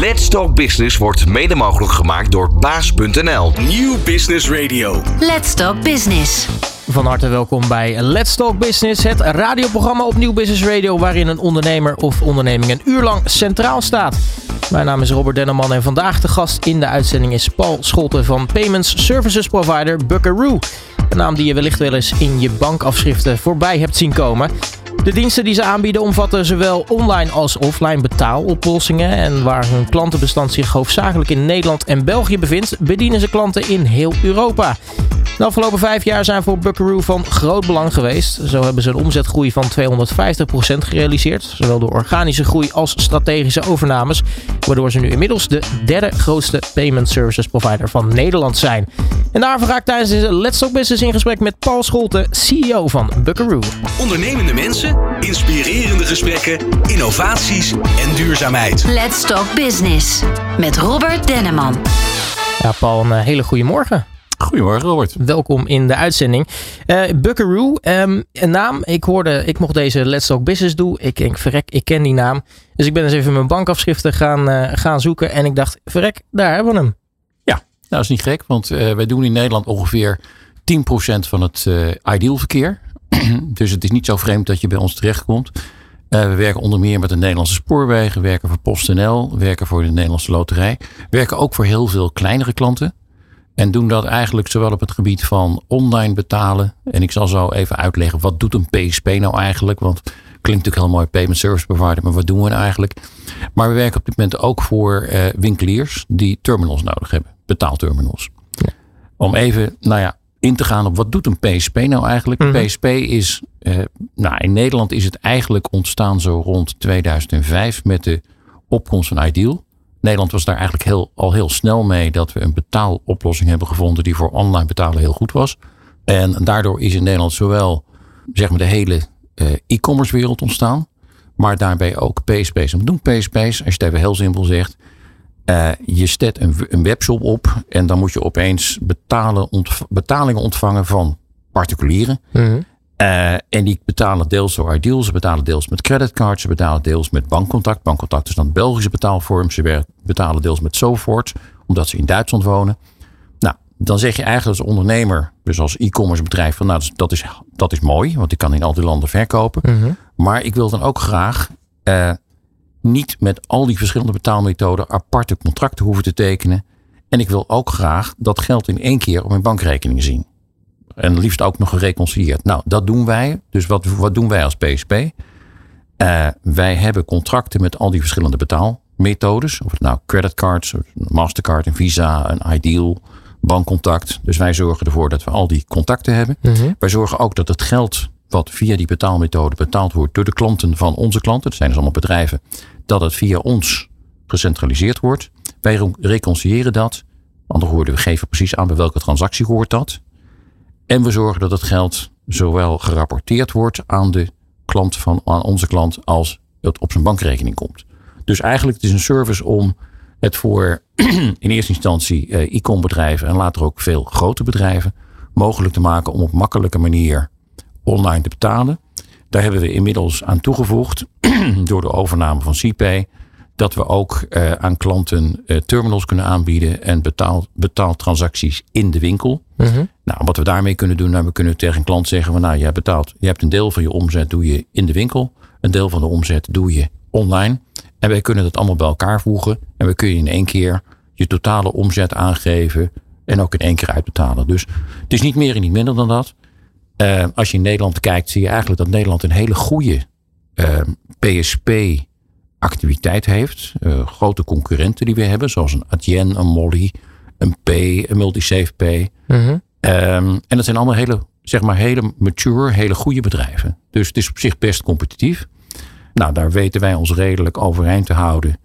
Let's Talk Business wordt mede mogelijk gemaakt door baas.nl. Nieuw Business Radio. Let's Talk Business. Van harte welkom bij Let's Talk Business, het radioprogramma op Nieuw Business Radio waarin een ondernemer of onderneming een uur lang centraal staat. Mijn naam is Robert Denneman en vandaag de gast in de uitzending is Paul Scholten van Payments Services Provider Buckaroo. Een naam die je wellicht wel eens in je bankafschriften voorbij hebt zien komen. De diensten die ze aanbieden omvatten zowel online als offline betaaloplossingen. En waar hun klantenbestand zich hoofdzakelijk in Nederland en België bevindt, bedienen ze klanten in heel Europa. De afgelopen vijf jaar zijn voor Buckaroo van groot belang geweest. Zo hebben ze een omzetgroei van 250% gerealiseerd. Zowel door organische groei als strategische overnames. Waardoor ze nu inmiddels de derde grootste payment services provider van Nederland zijn. En daarvoor ga ik tijdens deze Let's Talk Business in gesprek met Paul Scholten, CEO van Buckaroo. Ondernemende mensen, inspirerende gesprekken, innovaties en duurzaamheid. Let's Talk Business. Met Robert Denneman. Ja, Paul, een eh, hele goede morgen. Goedemorgen Robert. Welkom in de uitzending. Uh, Buckaroo, um, een naam. Ik hoorde, ik mocht deze Let's Talk Business doen. Ik denk, verrek, ik ken die naam. Dus ik ben eens even mijn bankafschriften gaan, uh, gaan zoeken. En ik dacht, verrek, daar hebben we hem. Ja, nou, dat is niet gek. Want uh, wij doen in Nederland ongeveer 10% van het ideal verkeer. dus het is niet zo vreemd dat je bij ons terechtkomt. we werken onder meer met de Nederlandse spoorwegen. Werken voor PostNL. Werken voor de Nederlandse loterij. Werken ook voor heel veel kleinere klanten. En doen dat eigenlijk zowel op het gebied van online betalen. En ik zal zo even uitleggen wat doet een PSP nou eigenlijk. Want het klinkt natuurlijk heel mooi payment service provider. Maar wat doen we nou eigenlijk? Maar we werken op dit moment ook voor uh, winkeliers die terminals nodig hebben. Betaalterminals. Ja. Om even nou ja, in te gaan op wat doet een PSP nou eigenlijk. Mm -hmm. PSP is, uh, nou in Nederland is het eigenlijk ontstaan zo rond 2005 met de opkomst van Ideal. Nederland was daar eigenlijk heel, al heel snel mee dat we een betaaloplossing hebben gevonden die voor online betalen heel goed was. En daardoor is in Nederland zowel zeg maar, de hele uh, e-commerce wereld ontstaan, maar daarbij ook PSP's. En wat doen PSP's? Als je het even heel simpel zegt, uh, je zet een, een, webshop op en dan moet je opeens betalen, betalingen ontvangen van particulieren. -hmm. Uh, en die betalen deels door Ideal, ze betalen deels met creditcards, ze betalen deels met bankcontact. Bankcontact is dan Belgische betaalvorm. Ze betalen deels met Sofort, omdat ze in Duitsland wonen. Nou, dan zeg je eigenlijk als ondernemer, dus als e-commerce bedrijf, van nou, dat is, dat is mooi, want ik kan in al die landen verkopen. Mm -hmm. Maar ik wil dan ook graag uh, niet met al die verschillende betaalmethoden aparte contracten hoeven te tekenen. En ik wil ook graag dat geld in één keer op mijn bankrekening zien. En liefst ook nog gereconcilieerd. Nou, dat doen wij. Dus wat, wat doen wij als PSP? Uh, wij hebben contracten met al die verschillende betaalmethodes. Of het nou creditcards, Mastercard, een Visa, een Ideal, bankcontact. Dus wij zorgen ervoor dat we al die contacten hebben. Mm -hmm. Wij zorgen ook dat het geld wat via die betaalmethode betaald wordt door de klanten van onze klanten. Dat zijn dus allemaal bedrijven. Dat het via ons gecentraliseerd wordt. Wij reconciliëren dat. Andere woorden, we geven precies aan bij welke transactie hoort dat. En we zorgen dat het geld zowel gerapporteerd wordt aan de klant van aan onze klant als het op zijn bankrekening komt. Dus eigenlijk het is een service om het voor in eerste instantie e-com bedrijven en later ook veel grote bedrijven mogelijk te maken om op makkelijke manier online te betalen. Daar hebben we inmiddels aan toegevoegd door de overname van CPay dat we ook uh, aan klanten uh, terminals kunnen aanbieden en betaal, betaaltransacties in de winkel. -hmm. Nou, wat we daarmee kunnen doen, nou, we kunnen tegen een klant zeggen van nou, jij betaalt, je hebt een deel van je omzet doe je in de winkel, een deel van de omzet doe je online. En wij kunnen dat allemaal bij elkaar voegen en we kunnen in één keer je totale omzet aangeven en ook in één keer uitbetalen. Dus het is niet meer en niet minder dan dat. Uh, als je in Nederland kijkt, zie je eigenlijk dat Nederland een hele goede PSP activiteit heeft. Uh, grote concurrenten die we hebben, zoals een Adyen, een Molly, een P, een Multisafe Pay. Mm -hmm. Um, en dat zijn allemaal hele, zeg maar, hele mature, hele goede bedrijven. Dus het is op zich best competitief. Nou, daar weten wij ons redelijk overeind te houden.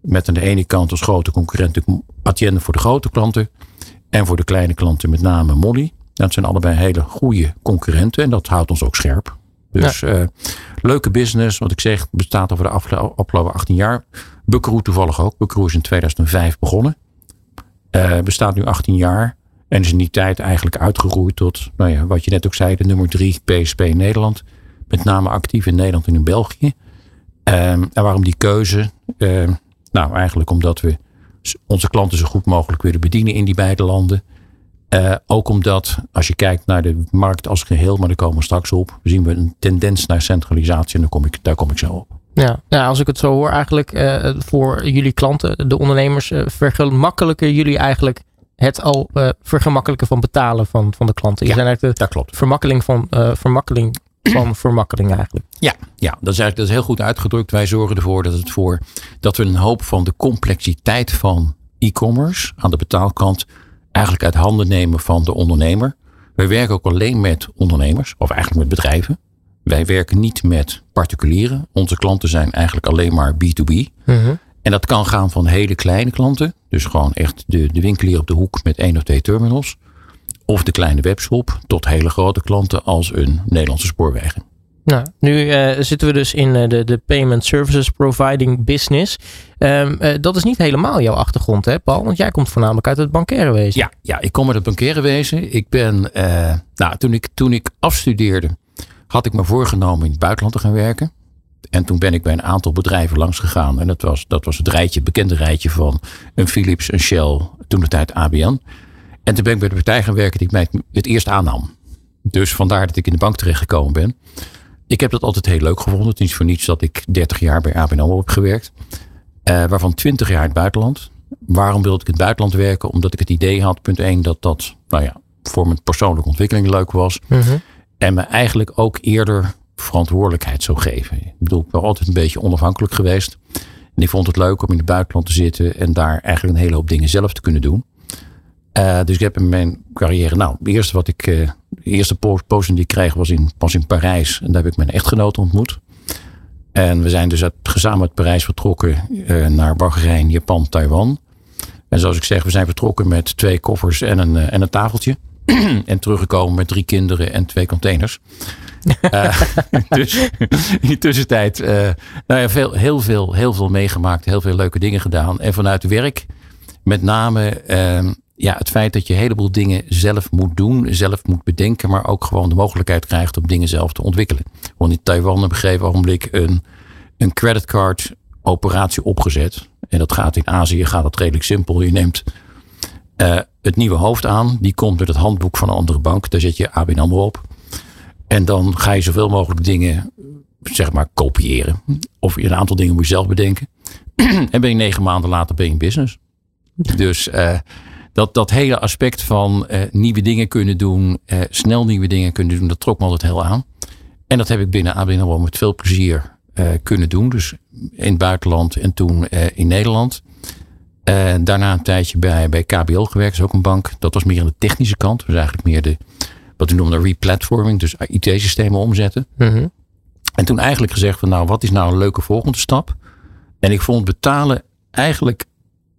Met aan de ene kant als grote concurrent Adyen voor de grote klanten. En voor de kleine klanten met name Molly. Dat zijn allebei hele goede concurrenten. En dat houdt ons ook scherp. Dus ja. uh, leuke business. Wat ik zeg, bestaat over de afgelopen 18 jaar. Buckaroo toevallig ook. Buckaroo is in 2005 begonnen. Uh, bestaat nu 18 jaar. En is in die tijd eigenlijk uitgegroeid tot, nou ja, wat je net ook zei, de nummer 3 PSP in Nederland. Met name actief in Nederland en in België. Um, en waarom die keuze? Um, Nou, eigenlijk omdat we onze klanten zo goed mogelijk willen bedienen in die beide landen. Uh, ook omdat, als je kijkt naar de markt als geheel, maar daar komen we straks op, zien we een tendens naar centralisatie en daar kom ik, daar kom ik zo op. Ja, ja, als ik het zo hoor, eigenlijk uh, voor jullie klanten, de ondernemers, uh, vergemakkelijken jullie eigenlijk het al vergemakkelijken van betalen van, van de klanten. Je ja, zijn eigenlijk de dat klopt. Vermakkeling van, vermakkeling van vermakkeling eigenlijk. Ja, ja, dat is eigenlijk dat is heel goed uitgedrukt. Wij zorgen ervoor dat, het voor, dat we een hoop van de complexiteit van e-commerce aan de betaalkant eigenlijk uit handen nemen van de ondernemer. Wij werken ook alleen met ondernemers, of eigenlijk met bedrijven. Wij werken niet met particulieren. Onze klanten zijn eigenlijk alleen maar B2B. Mhm. En dat kan gaan van hele kleine klanten. Dus gewoon echt de, de winkelier op de hoek met één of twee terminals. Of de kleine webshop tot hele grote klanten als een Nederlandse spoorwegen. Nou, nu uh, zitten we dus in uh, de, de Payment Services Providing Business. Um, uh, dat is niet helemaal jouw achtergrond, hè, Paul? Want jij komt voornamelijk uit het bankaire wezen. Ja, ja ik kom uit het bankaire wezen. Ik ben, nou, toen ik, toen ik afstudeerde, had ik me voorgenomen in het buitenland te gaan werken. En toen ben ik bij een aantal bedrijven langs gegaan. En dat was, dat was het rijtje, het bekende rijtje van een Philips, een Shell, toen de tijd ABN. En toen ben ik bij de partij gaan werken die ik mij het eerst aannam. Dus vandaar dat ik in de bank terechtgekomen ben. Ik heb dat altijd heel leuk gevonden. Het is niet voor niets dat ik 30 jaar bij ABN AMRO heb gewerkt. Uh, waarvan 20 jaar in het buitenland. Waarom wilde ik in het buitenland werken? Omdat ik het idee had, punt 1, dat dat nou ja, voor mijn persoonlijke ontwikkeling leuk was. -hmm. En me eigenlijk ook eerder verantwoordelijkheid zou geven. Ik bedoel, ik ben altijd een beetje onafhankelijk geweest. En ik vond het leuk om in het buitenland te zitten en daar eigenlijk een hele hoop dingen zelf te kunnen doen. Uh, dus ik heb in mijn carrière, nou, eerste wat ik, uh, de eerste posting die ik kreeg was in, was in Parijs. En daar heb ik mijn echtgenoot ontmoet. En we zijn dus uit, gezamenlijk uit Parijs vertrokken uh, naar Bahrein, Japan, Taiwan. En zoals ik zeg, we zijn vertrokken met twee koffers en een, en een tafeltje. en teruggekomen met drie kinderen en twee containers. dus in die tussentijd nou ja, veel, heel, veel, heel veel meegemaakt, heel veel leuke dingen gedaan. En vanuit werk, met name ja, het feit dat je een heleboel dingen zelf moet doen, zelf moet bedenken, maar ook gewoon de mogelijkheid krijgt om dingen zelf te ontwikkelen. Want in Taiwan op een gegeven ogenblik een, een creditcard operatie opgezet. En dat gaat in Azië gaat dat redelijk simpel. Je neemt uh, het nieuwe hoofd aan, die komt met het handboek van een andere bank, daar zet je ABN AMRO op. En dan ga je zoveel mogelijk dingen, zeg maar, kopiëren. Of een aantal dingen moet je zelf bedenken. en ben je negen maanden later ben je in business. Dus uh, dat, dat hele aspect van uh, nieuwe dingen kunnen doen, uh, snel nieuwe dingen kunnen doen, dat trok me altijd heel aan. En dat heb ik binnen ABN AMRO met veel plezier kunnen doen. Dus in het buitenland en toen in Nederland. Daarna een tijdje bij, bij KBL gewerkt, is ook een bank. Dat was meer aan de technische kant. Dat was eigenlijk meer de, wat we noemen de replatforming, dus IT-systemen omzetten. Mm -hmm. En toen eigenlijk gezegd van nou, wat is nou een leuke volgende stap? En ik vond betalen eigenlijk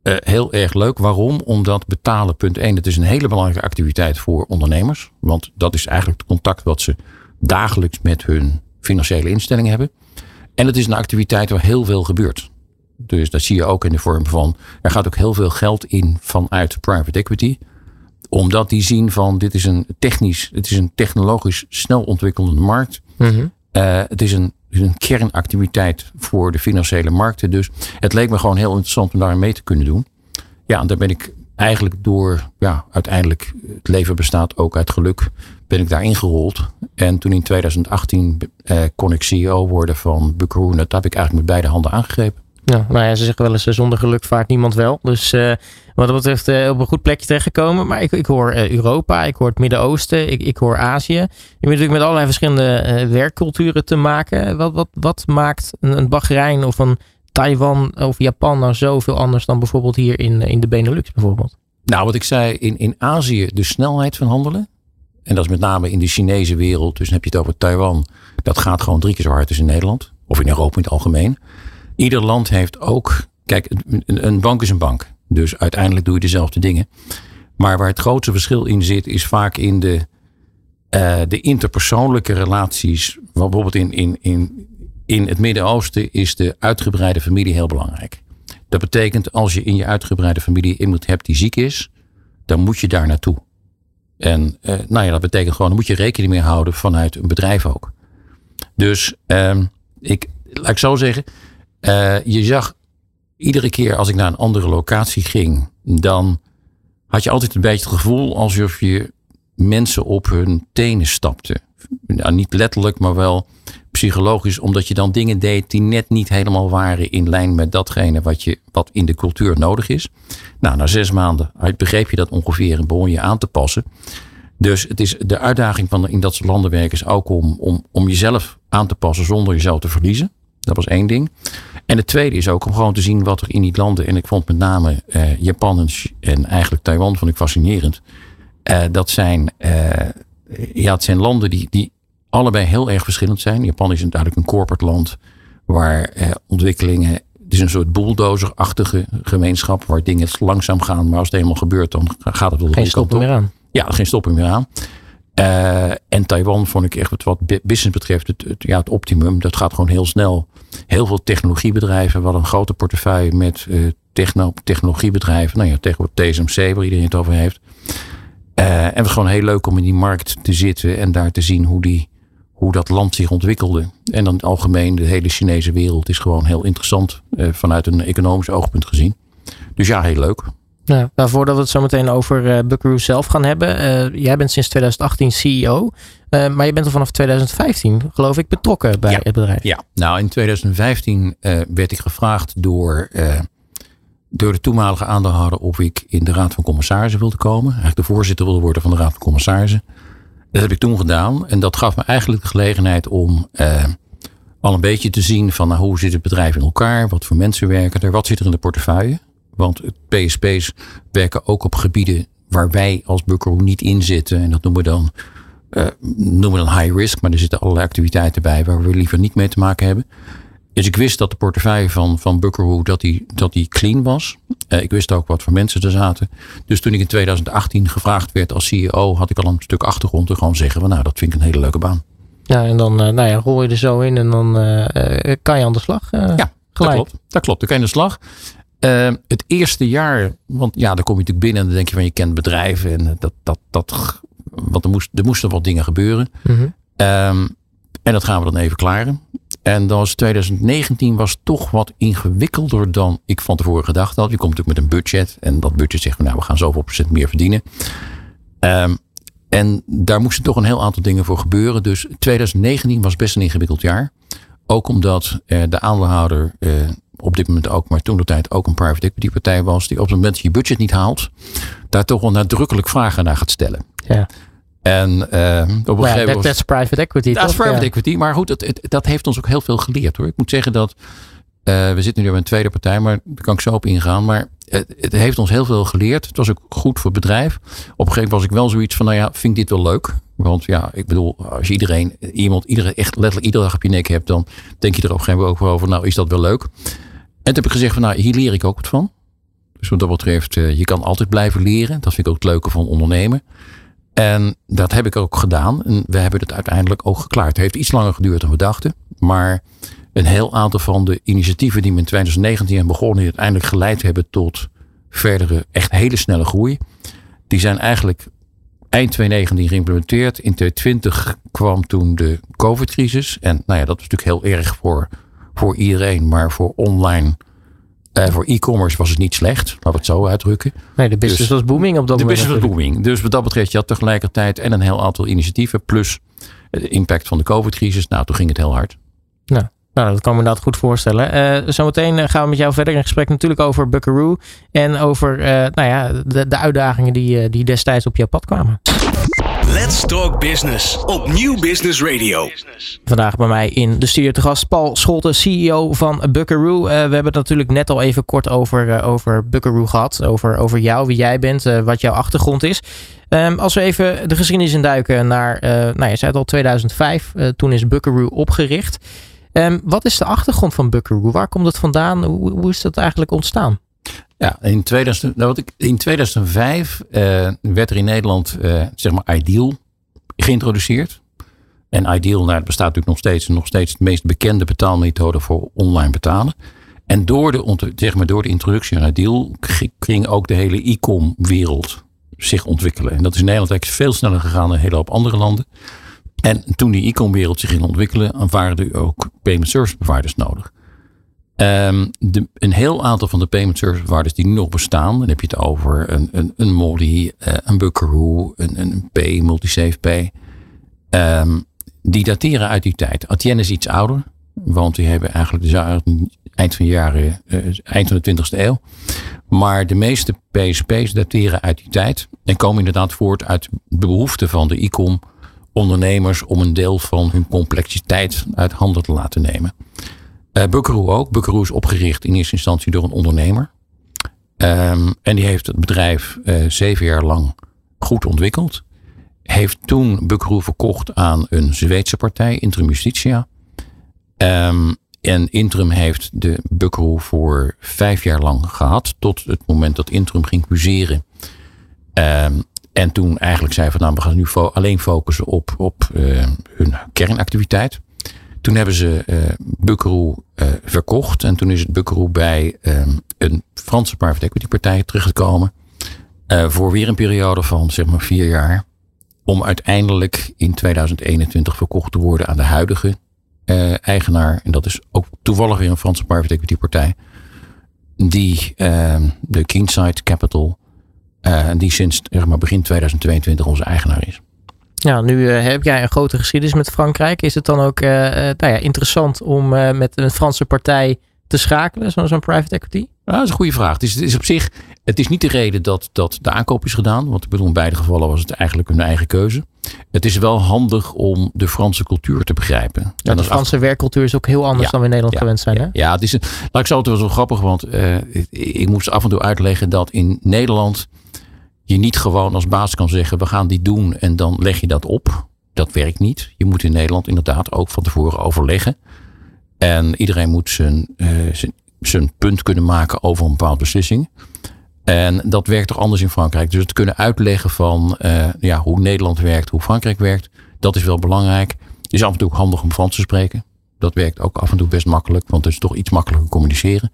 uh, heel erg leuk. Waarom? Omdat betalen, punt 1, het is een hele belangrijke activiteit voor ondernemers. Want dat is eigenlijk het contact wat ze dagelijks met hun financiële instellingen hebben. En het is een activiteit waar heel veel gebeurt. Dus dat zie je ook in de vorm van, er gaat ook heel veel geld in vanuit private equity. Omdat die zien van, dit is een technisch, het is een technologisch snel ontwikkelende markt. Mm -hmm. uh, het is een een kernactiviteit voor de financiële markten. Dus het leek me gewoon heel interessant om daar mee te kunnen doen. Ja, en daar ben ik eigenlijk door, ja, uiteindelijk, het leven bestaat ook uit geluk, ben ik daar ingerold. En toen in 2018 eh, kon ik CEO worden van Buckaroo. Dat heb ik eigenlijk met beide handen aangegrepen. Ja, nou ja, ze zeggen wel eens zonder geluk vaart niemand wel. Dus uh, wat dat betreft uh, op een goed plekje terechtgekomen. Maar ik, ik hoor Europa, ik hoor het Midden-Oosten, ik, ik hoor Azië. Je hebt natuurlijk met allerlei verschillende werkculturen te maken. Wat, wat, wat maakt een, een Bahrein of een Taiwan of Japan nou zoveel anders dan bijvoorbeeld hier in, in de Benelux bijvoorbeeld? Nou, wat ik zei, in, in Azië de snelheid van handelen. En dat is met name in de Chinese wereld. Dus dan heb je het over Taiwan. Dat gaat gewoon drie keer zo hard als in Nederland. Of in Europa in het algemeen. Ieder land heeft ook. Kijk, een, bank is een bank. Dus uiteindelijk doe je dezelfde dingen. Maar waar het grootste verschil in zit, is vaak in de, uh, de interpersoonlijke relaties. Bijvoorbeeld in, in, in, in het Midden-Oosten is de uitgebreide familie heel belangrijk. Dat betekent als je in je uitgebreide familie iemand hebt die ziek is, dan moet je daar naartoe. En uh, nou ja, dat betekent gewoon, dan moet je rekening mee houden vanuit een bedrijf ook. Dus uh, ik, laat ik zeggen, uh, je zag iedere keer als ik naar een andere locatie ging, dan had je altijd een beetje het gevoel alsof je mensen op hun tenen stapte. Nou, niet letterlijk, maar wel psychologisch, omdat je dan dingen deed die net niet helemaal waren in lijn met datgene wat, je, wat in de cultuur nodig is. Nou, na zes maanden begreep je dat ongeveer en begon je aan te passen. Dus het is de uitdaging van in dat soort landen werken is ook om, om, om jezelf aan te passen zonder jezelf te verliezen. Dat was één ding. En het tweede is ook om gewoon te zien wat er in die landen, en ik vond met name eh, Japan en, en, eigenlijk Taiwan vond ik fascinerend. Uh, dat zijn, uh, ja, het zijn landen die, die allebei heel erg verschillend zijn. Japan is natuurlijk een corporate land waar eh, ontwikkelingen. Het is een soort bulldozerachtige gemeenschap waar dingen langzaam gaan. Maar als het eenmaal gebeurt, dan gaat het wel Geen stoppen meer aan. Ja, geen stoppen meer aan. Uh, en Taiwan vond ik echt wat, wat business betreft het, het, ja, het optimum. Dat gaat gewoon heel snel. Heel veel technologiebedrijven. We hadden een grote portefeuille met uh, techno, technologiebedrijven. Nou ja, tegenwoordig TSMC, waar iedereen het over heeft. Uh, en het was gewoon heel leuk om in die markt te zitten en daar te zien hoe die hoe dat land zich ontwikkelde. En dan algemeen de hele Chinese wereld is gewoon heel interessant eh, vanuit een economisch oogpunt gezien. Dus ja, heel leuk. Nou, voordat we het zo meteen over uh, Buckaroo zelf gaan hebben. Jij bent sinds 2018 CEO. Uh, maar je bent er vanaf 2015, geloof ik, betrokken bij ja. het bedrijf. Ja, nou in 2015 werd ik gevraagd door, door de toenmalige aandeelhouder of ik in de Raad van Commissarissen wilde komen. Eigenlijk de voorzitter wilde worden van de Raad van Commissarissen. Dat heb ik toen gedaan. En dat gaf me eigenlijk de gelegenheid om al een beetje te zien van nou, hoe zit het bedrijf in elkaar? Wat voor mensen werken er? Wat zit er in de portefeuille? Want PSP's werken ook op gebieden waar wij als Buckaroo niet in zitten. En dat noemen we dan, uh, noemen we dan high risk. Maar er zitten allerlei activiteiten bij waar we liever niet mee te maken hebben. Dus ik wist dat de portefeuille van, van Buckaroo dat die, dat die clean was. Uh, ik wist ook wat voor mensen er zaten. Dus toen ik in 2018 gevraagd werd als CEO, had ik al een stuk achtergrond te gewoon zeggen van nou, dat vind ik een hele leuke baan. Ja, en dan uh, nou ja, rol je er zo in en dan uh, kan je aan de slag. ja, gelijk. dat klopt. Dat klopt, dan kan je aan de slag. het eerste jaar, want ja, dan kom je natuurlijk binnen en dan denk je van je kent bedrijven en dat, dat, dat, want er, moest, er moesten wat dingen gebeuren. Mm -hmm. um, en dat gaan we dan even klaren. En dan was 2019 was toch wat ingewikkelder dan ik van tevoren gedacht had. Je komt natuurlijk met een budget. En dat budget zegt, nou, we gaan zoveel procent meer verdienen. Um, en daar moesten toch een heel aantal dingen voor gebeuren. Dus 2019 was best een ingewikkeld jaar. Ook omdat uh, de aandeelhouder uh, op dit moment ook, maar toen de tijd ook een private equity partij was. Die op het moment dat je budget niet haalt, daar toch wel nadrukkelijk vragen naar gaat stellen. Ja. En uh, op een well, gegeven moment. Dat is private equity. Dat is private ja. equity. Maar goed, dat, dat heeft ons ook heel veel geleerd hoor. Ik moet zeggen dat. Uh, we zitten nu bij een tweede partij, maar daar kan ik zo op ingaan. Maar het, het, heeft ons heel veel geleerd. Het was ook goed voor het bedrijf. Op een gegeven moment was ik wel zoiets van, nou ja, vind ik dit wel leuk? Want ja, ik bedoel, als je iedereen, iemand, iedereen, echt letterlijk iedere dag op je nek hebt, dan denk je er op een gegeven moment ook over, nou is dat wel leuk? En toen heb ik gezegd van, nou hier leer ik ook wat van. Dus wat dat betreft, uh, je kan altijd blijven leren. Dat vind ik ook het leuke van ondernemen. En dat heb ik ook gedaan. En we hebben het uiteindelijk ook geklaard. Het heeft iets langer geduurd dan we dachten. Maar een heel aantal van de initiatieven die we in 2019 hebben begonnen, die uiteindelijk geleid hebben tot verdere, echt hele snelle groei. Die zijn eigenlijk eind 2019 geïmplementeerd. In 2020 kwam toen de COVID-crisis. En nou ja, dat was natuurlijk heel erg voor, voor iedereen. Maar voor online uh, voor e-commerce was het niet slecht, laten we het zo uitdrukken. Nee, de business dus, was booming op dat de moment. De business was booming. Dus wat dat betreft, je had tegelijkertijd en een heel aantal initiatieven. Plus de impact van de COVID-crisis. Nou, toen ging het heel hard. Nou, nou dat kan me inderdaad goed voorstellen. Uh, zometeen gaan we met jou verder in gesprek natuurlijk over Buckaroo. En over uh, nou ja, de, de uitdagingen die, die destijds op jouw pad kwamen. Let's Talk Business op Nieuw Business Radio. Vandaag bij mij in de studio te gast Paul Scholte, CEO van Buckaroo. Uh, we hebben het natuurlijk net al even kort over, uh, over Buckaroo gehad. Over, over jou, wie jij bent, uh, wat jouw achtergrond is. Um, als we even de geschiedenis induiken naar, nou je zei het al, 2005. toen is Buckaroo opgericht. Um, wat is de achtergrond van Buckaroo? Waar komt het vandaan? Hoe, hoe is dat eigenlijk ontstaan? Ja, in, 2000, nou wat ik, in 2005 uh, werd er in Nederland uh, zeg maar Ideal geïntroduceerd. En Ideal, nou, bestaat natuurlijk nog steeds, nog steeds de meest bekende betaalmethode voor online betalen. En door de, zeg maar, door de introductie van Ideal ging ook de hele e-com wereld zich ontwikkelen. En dat is in Nederland eigenlijk veel sneller gegaan dan een hele hoop andere landen. En toen die e-com wereld zich ging ontwikkelen, waren er ook payment service providers nodig. Ehm, een heel aantal van de payment service providers die nog bestaan, dan heb je het over een, een, een Molly, uh, een Buckaroo, een, een Pay, Multisafe. Um, die dateren uit die tijd. Adyen is iets ouder, want die hebben eigenlijk dus eind van de jaren, uh, eind van de 20e eeuw. Maar de meeste PSP's dateren uit die tijd en komen inderdaad voort uit de behoefte van de e-com ondernemers om een deel van hun complexiteit uit handen te laten nemen. Uh, Buckaroo ook. Buckaroo is opgericht in eerste instantie door een ondernemer. Um, en die heeft het bedrijf uh, zeven jaar lang goed ontwikkeld. Heeft toen Buckaroo verkocht aan een Zweedse partij, Interim Justitia. Um, en Interim heeft de Buckaroo voor vijf jaar lang gehad. Tot het moment dat Interim ging fuseren. Um, en toen eigenlijk zei van nou we gaan nu alleen focussen op, op uh, hun kernactiviteit. Toen hebben ze uh, Buckaroo uh, verkocht. En toen is het Buckaroo bij um, een Franse private equity partij teruggekomen. Uh, voor weer een periode van zeg maar vier jaar. Om uiteindelijk in 2021 verkocht te worden aan de huidige eigenaar. En dat is ook toevallig weer een Franse private equity partij. Die de Kingside Capital. die sinds zeg maar, begin 2022 onze eigenaar is. Ja, nu uh, heb jij een grote geschiedenis met Frankrijk. Is het dan ook uh, nou ja, interessant om met een Franse partij te schakelen, zo'n zo private equity? Nou, dat is een goede vraag. Het is, het is, op zich, het is niet de reden dat, dat de aankoop is gedaan. Want ik bedoel, in beide gevallen was het eigenlijk hun eigen keuze. Het is wel handig om de Franse cultuur te begrijpen. Ja, de Franse achter... werkcultuur is ook heel anders ja, dan we in Nederland ja, gewend zijn. Ja, hè? ja het is, laat ik zo het wel grappig, want ik moest af en toe uitleggen dat in Nederland je niet gewoon als baas kan zeggen: we gaan die doen en dan leg je dat op. Dat werkt niet. Je moet in Nederland inderdaad ook van tevoren overleggen. En iedereen moet zijn, uh, zijn, zijn punt kunnen maken over een bepaalde beslissing. En dat werkt toch anders in Frankrijk. Dus het kunnen uitleggen van uh, ja, hoe Nederland werkt, hoe Frankrijk werkt. Dat is wel belangrijk. Het is af en toe ook handig om Frans te spreken. Dat werkt ook af en toe best makkelijk, want het is toch iets makkelijker communiceren.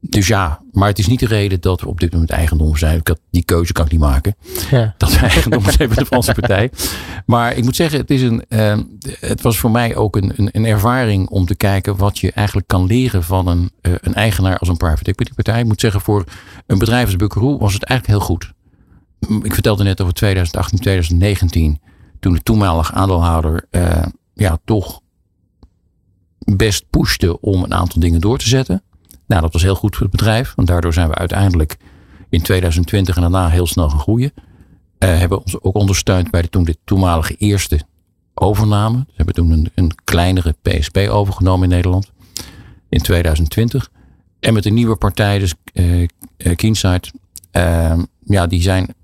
Dus ja, maar het is niet de reden dat we op dit moment eigendom zijn. Die keuze kan ik niet maken. Ja. Dat we eigendom zijn van de Franse partij. Maar ik moet zeggen, het, is een, uh, het was voor mij ook een, een, een, ervaring om te kijken wat je eigenlijk kan leren van een, uh, een eigenaar als een private equity partij. Ik moet zeggen, voor een bedrijf als Buckaroo was het eigenlijk heel goed. Ik vertelde net over 2018, 2019. Toen de toenmalige aandeelhouder uh, ja, toch best pushte om een aantal dingen door te zetten. Nou, dat was heel goed voor het bedrijf. Want daardoor zijn we uiteindelijk in 2020 en daarna heel snel gaan groeien. Uh, hebben ons ook ondersteund bij de, toen de toenmalige eerste overname. We hebben toen een, kleinere PSP overgenomen in Nederland. In 2020. En met de nieuwe partij, dus uh, Keenside. Uh, ja, die zijn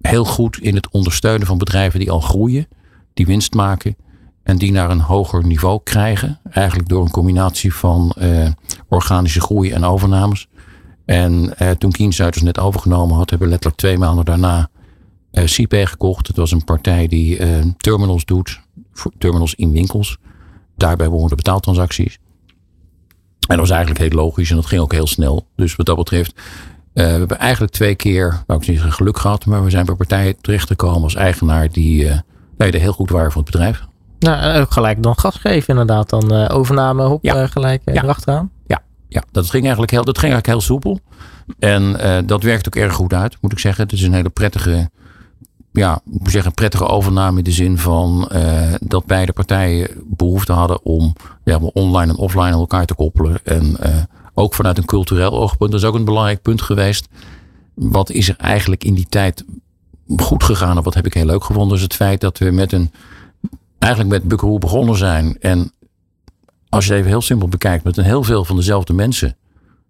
heel goed in het ondersteunen van bedrijven die al groeien. Die winst maken. En die naar een hoger niveau krijgen. Eigenlijk door een combinatie van organische groei en overnames. En uh, toen Kienzuiters net overgenomen had, hebben we letterlijk twee maanden daarna uh, CP gekocht. Het was een partij die terminals doet. Terminals in winkels. Daarbij behoren de betaaltransacties. En dat was eigenlijk heel logisch en dat ging ook heel snel. Dus wat dat betreft, we hebben eigenlijk twee keer, nou ik niet zeggen geluk gehad, maar we zijn bij partijen terechtgekomen als eigenaar die, uh, die heel goed waren voor het bedrijf. Nou, ook gelijk dan gas geven inderdaad. Dan uh, overname, hop, ja. uh, gelijk ja. erachteraan. Ja, dat, ging eigenlijk heel, dat ging eigenlijk heel soepel. En dat werkt ook erg goed uit, moet ik zeggen. Het is een hele prettige, ja, ik moet zeggen, prettige overname in de zin van dat beide partijen behoefte hadden om ja, online en offline aan elkaar te koppelen. En ook vanuit een cultureel oogpunt, dat is ook een belangrijk punt geweest. Wat is er eigenlijk in die tijd goed gegaan? Of wat heb ik heel leuk gevonden? Is het feit dat we met een eigenlijk met Buckaroo begonnen zijn. En als je het even heel simpel bekijkt, met een heel veel van dezelfde mensen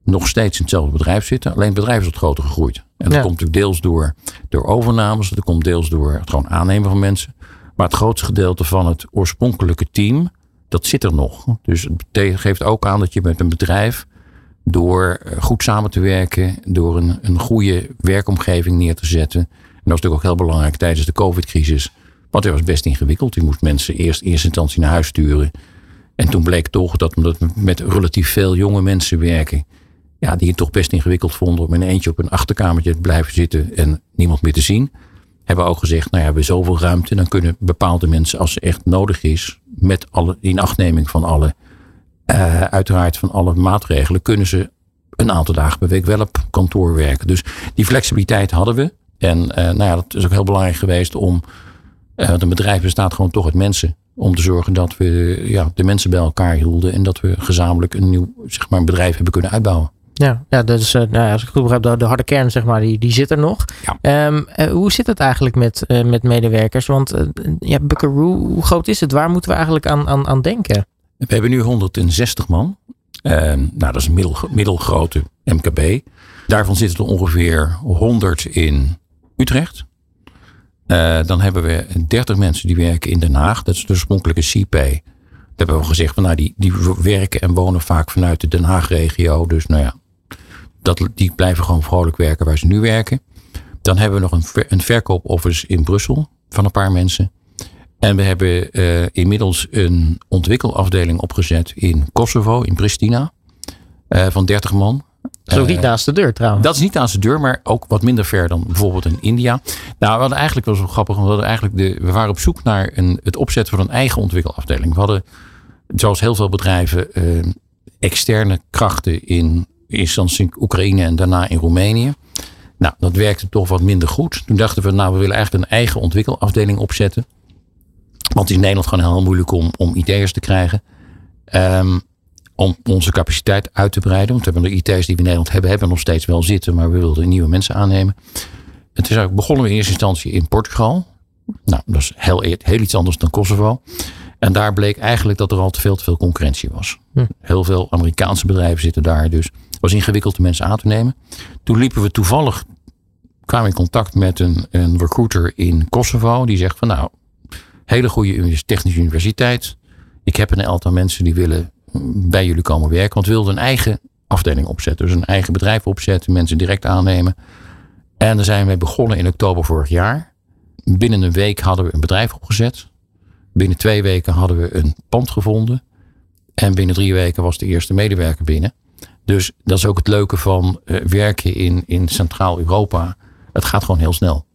nog steeds in hetzelfde bedrijf zitten. Alleen het bedrijf is wat groter gegroeid. En dat ja. komt natuurlijk deels door, door overnames. Dat komt deels door het gewoon aannemen van mensen. Maar het grootste gedeelte van het oorspronkelijke team, dat zit er nog. Dus het geeft ook aan dat je met een bedrijf, door goed samen te werken, door een, een goede werkomgeving neer te zetten. En dat was natuurlijk ook heel belangrijk tijdens de COVID-crisis want het was best ingewikkeld. Je moest mensen eerst eerste instantie naar huis sturen. En toen bleek toch dat we met relatief veel jonge mensen werken. Ja, die het toch best ingewikkeld vonden om in eentje op een achterkamertje te blijven zitten en niemand meer te zien. Hebben we ook gezegd, nou ja, we hebben zoveel ruimte. Dan kunnen bepaalde mensen, als ze echt nodig is, met alle inachtneming van alle eh, uiteraard van alle maatregelen kunnen ze een aantal dagen per week wel op kantoor werken. Dus die flexibiliteit hadden we. En eh, nou ja, dat is ook heel belangrijk geweest om. Uh, want een bedrijf bestaat gewoon toch uit mensen. Om te zorgen dat we ja, de mensen bij elkaar hielden. En dat we gezamenlijk een nieuw zeg maar, bedrijf hebben kunnen uitbouwen. Ja, ja dus uh, nou als ik goed begrijp, de, de, harde kern, zeg maar, die, die zit er nog. Ja. Um, uh, hoe zit het eigenlijk met, uh, met medewerkers? Want ja, Buckaroo, hoe groot is het? Waar moeten we eigenlijk aan, aan, aan denken? We hebben nu 160 man. Ehm, nou, dat is een middel, middelgrote MKB. Daarvan zitten er ongeveer 100 in Utrecht. Dan hebben we 30 mensen die werken in Den Haag. Dat is de oorspronkelijke CPay. Daar hebben we gezegd van nou, die, die werken en wonen vaak vanuit de Den Haag-regio. Dus nou ja, dat, die blijven gewoon vrolijk werken waar ze nu werken. Dan hebben we nog een, een verkoopoffice in Brussel van een paar mensen. En we hebben uh, inmiddels een ontwikkelafdeling opgezet in Kosovo, in Pristina, uh, van 30 man. Dat is ook niet naast de deur trouwens. Dat is niet naast de deur, maar ook wat minder ver dan bijvoorbeeld in India. Nou, we hadden eigenlijk wel zo grappig, want we, hadden eigenlijk de, we waren op zoek naar een, het opzetten van een eigen ontwikkelafdeling. We hadden, zoals heel veel bedrijven, uh, externe krachten in eerst in Oekraïne en daarna in Roemenië. Nou, dat werkte toch wat minder goed. Toen dachten we, nou, we willen eigenlijk een eigen ontwikkelafdeling opzetten. Want het is in Nederland gewoon heel moeilijk om, om IT'ers te krijgen. Um, om onze capaciteit uit te breiden. Want we hebben de IT'ers die we in Nederland hebben, hebben nog steeds wel zitten. Maar we wilden nieuwe mensen aannemen. Het is eigenlijk begonnen we in eerste instantie in Portugal. Nou, dat is heel, heel iets anders dan Kosovo. En daar bleek eigenlijk dat er al te veel te veel concurrentie was. Hm. Heel veel Amerikaanse bedrijven zitten daar. Dus het was ingewikkeld de mensen aan te nemen. Toen liepen we toevallig, kwamen in contact met een, een recruiter in Kosovo. Die zegt van nou, hele goede technische universiteit. Ik heb een aantal mensen die willen bij jullie komen werken. Want we wilden een eigen afdeling opzetten. Dus een eigen bedrijf opzetten, mensen direct aannemen. En daar zijn we begonnen in oktober vorig jaar. Binnen een week hadden we een bedrijf opgezet. Binnen twee weken hadden we een pand gevonden. En binnen drie weken was de eerste medewerker binnen. Dus dat is ook het leuke van uh, werken in, in Centraal-Europa. Het gaat gewoon heel snel.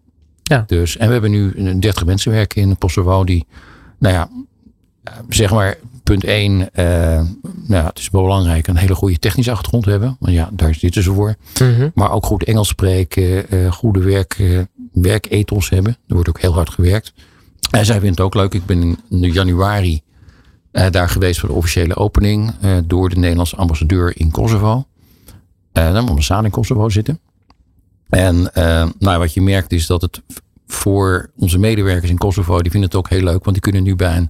Ja. Dus, en we hebben nu 30 mensen werken in Kosovo die, nou ja, zeg maar, punt 1, uh, nou, het is belangrijk een hele goede technische achtergrond hebben. Want ja, daar zitten ze voor. Mm -hmm. Maar ook goed Engels spreken, uh, goede werk, uh, werkethos hebben. Er wordt ook heel hard gewerkt. En zij vindt het ook leuk. Ik ben in januari daar geweest voor de officiële opening door de Nederlandse ambassadeur in Kosovo. Uh, dan samen in Kosovo zitten. En nou, wat je merkt is dat het voor onze medewerkers in Kosovo, die vinden het ook heel leuk, want die kunnen nu bij een,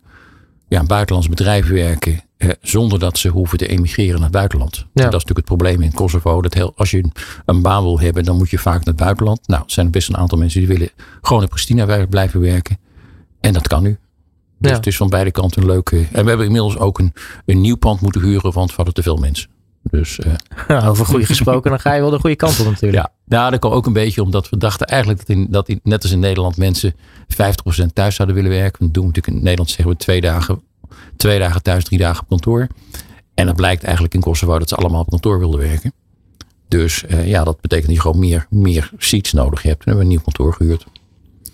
ja, buitenlands bedrijf werken zonder dat ze hoeven te emigreren naar het buitenland. Ja. Dat is natuurlijk het probleem in Kosovo. Dat heel, als je een, een baan wil hebben, dan moet je vaak naar het buitenland. Nou, er zijn best een aantal mensen die willen gewoon in Pristina blijven werken. En dat kan nu. Dus ja. het is van beide kanten een leuke. En we hebben inmiddels ook een, een nieuw pand moeten huren, want we hadden te veel mensen. Dus, uh, ja, over goede gesproken, dan ga je wel de goede kant op natuurlijk. Ja, nou, dat kwam ook een beetje omdat we dachten eigenlijk dat, in, dat in, net als in Nederland mensen 50% thuis zouden willen werken. Want doen we natuurlijk in Nederland zeggen we twee dagen, twee dagen thuis, drie dagen op kantoor. En dat blijkt eigenlijk in Kosovo dat ze allemaal op kantoor wilden werken. Dus uh, ja, dat betekent dat je gewoon meer, meer seats nodig hebt. En we hebben een nieuw kantoor gehuurd.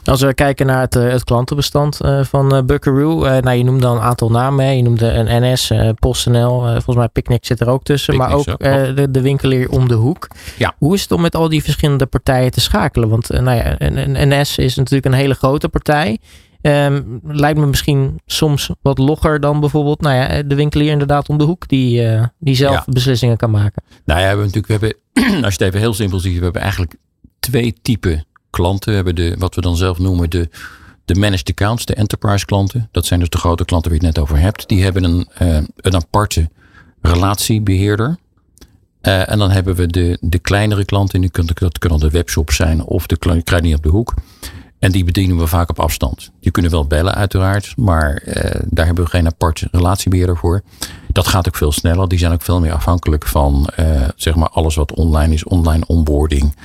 Als we kijken naar het, het klantenbestand uh, van uh, Buckaroo. Nou, je noemde al een aantal namen. Hè. Je noemde een NS, PostNL. volgens mij Picnic zit er ook tussen. Picnic maar ook de, de winkelier om de hoek. Ja. Hoe is het om met al die verschillende partijen te schakelen? Want nou ja, een, NS is natuurlijk een hele grote partij. Um, lijkt me misschien soms wat logger dan bijvoorbeeld nou ja, de winkelier inderdaad om de hoek. Die, die zelf ja. beslissingen kan maken. Nou ja, we hebben natuurlijk, we hebben, als je het even heel simpel ziet. We hebben eigenlijk twee typen klanten. Hebben de, wat we dan zelf noemen de, de managed accounts, de enterprise klanten. Dat zijn dus de grote klanten waar je het net over hebt. Die hebben een, uh, een aparte relatiebeheerder. Uh, en dan hebben we de, de kleinere klanten. Die kunnen, dat kunnen de webshops zijn of de kruidenier op de hoek. En die bedienen we vaak op afstand. Die kunnen wel bellen uiteraard. Maar uh, daar hebben we geen apart relatiebeheerder voor. Dat gaat ook veel sneller. Die zijn ook veel meer afhankelijk van zeg maar alles wat online is. Online onboarding.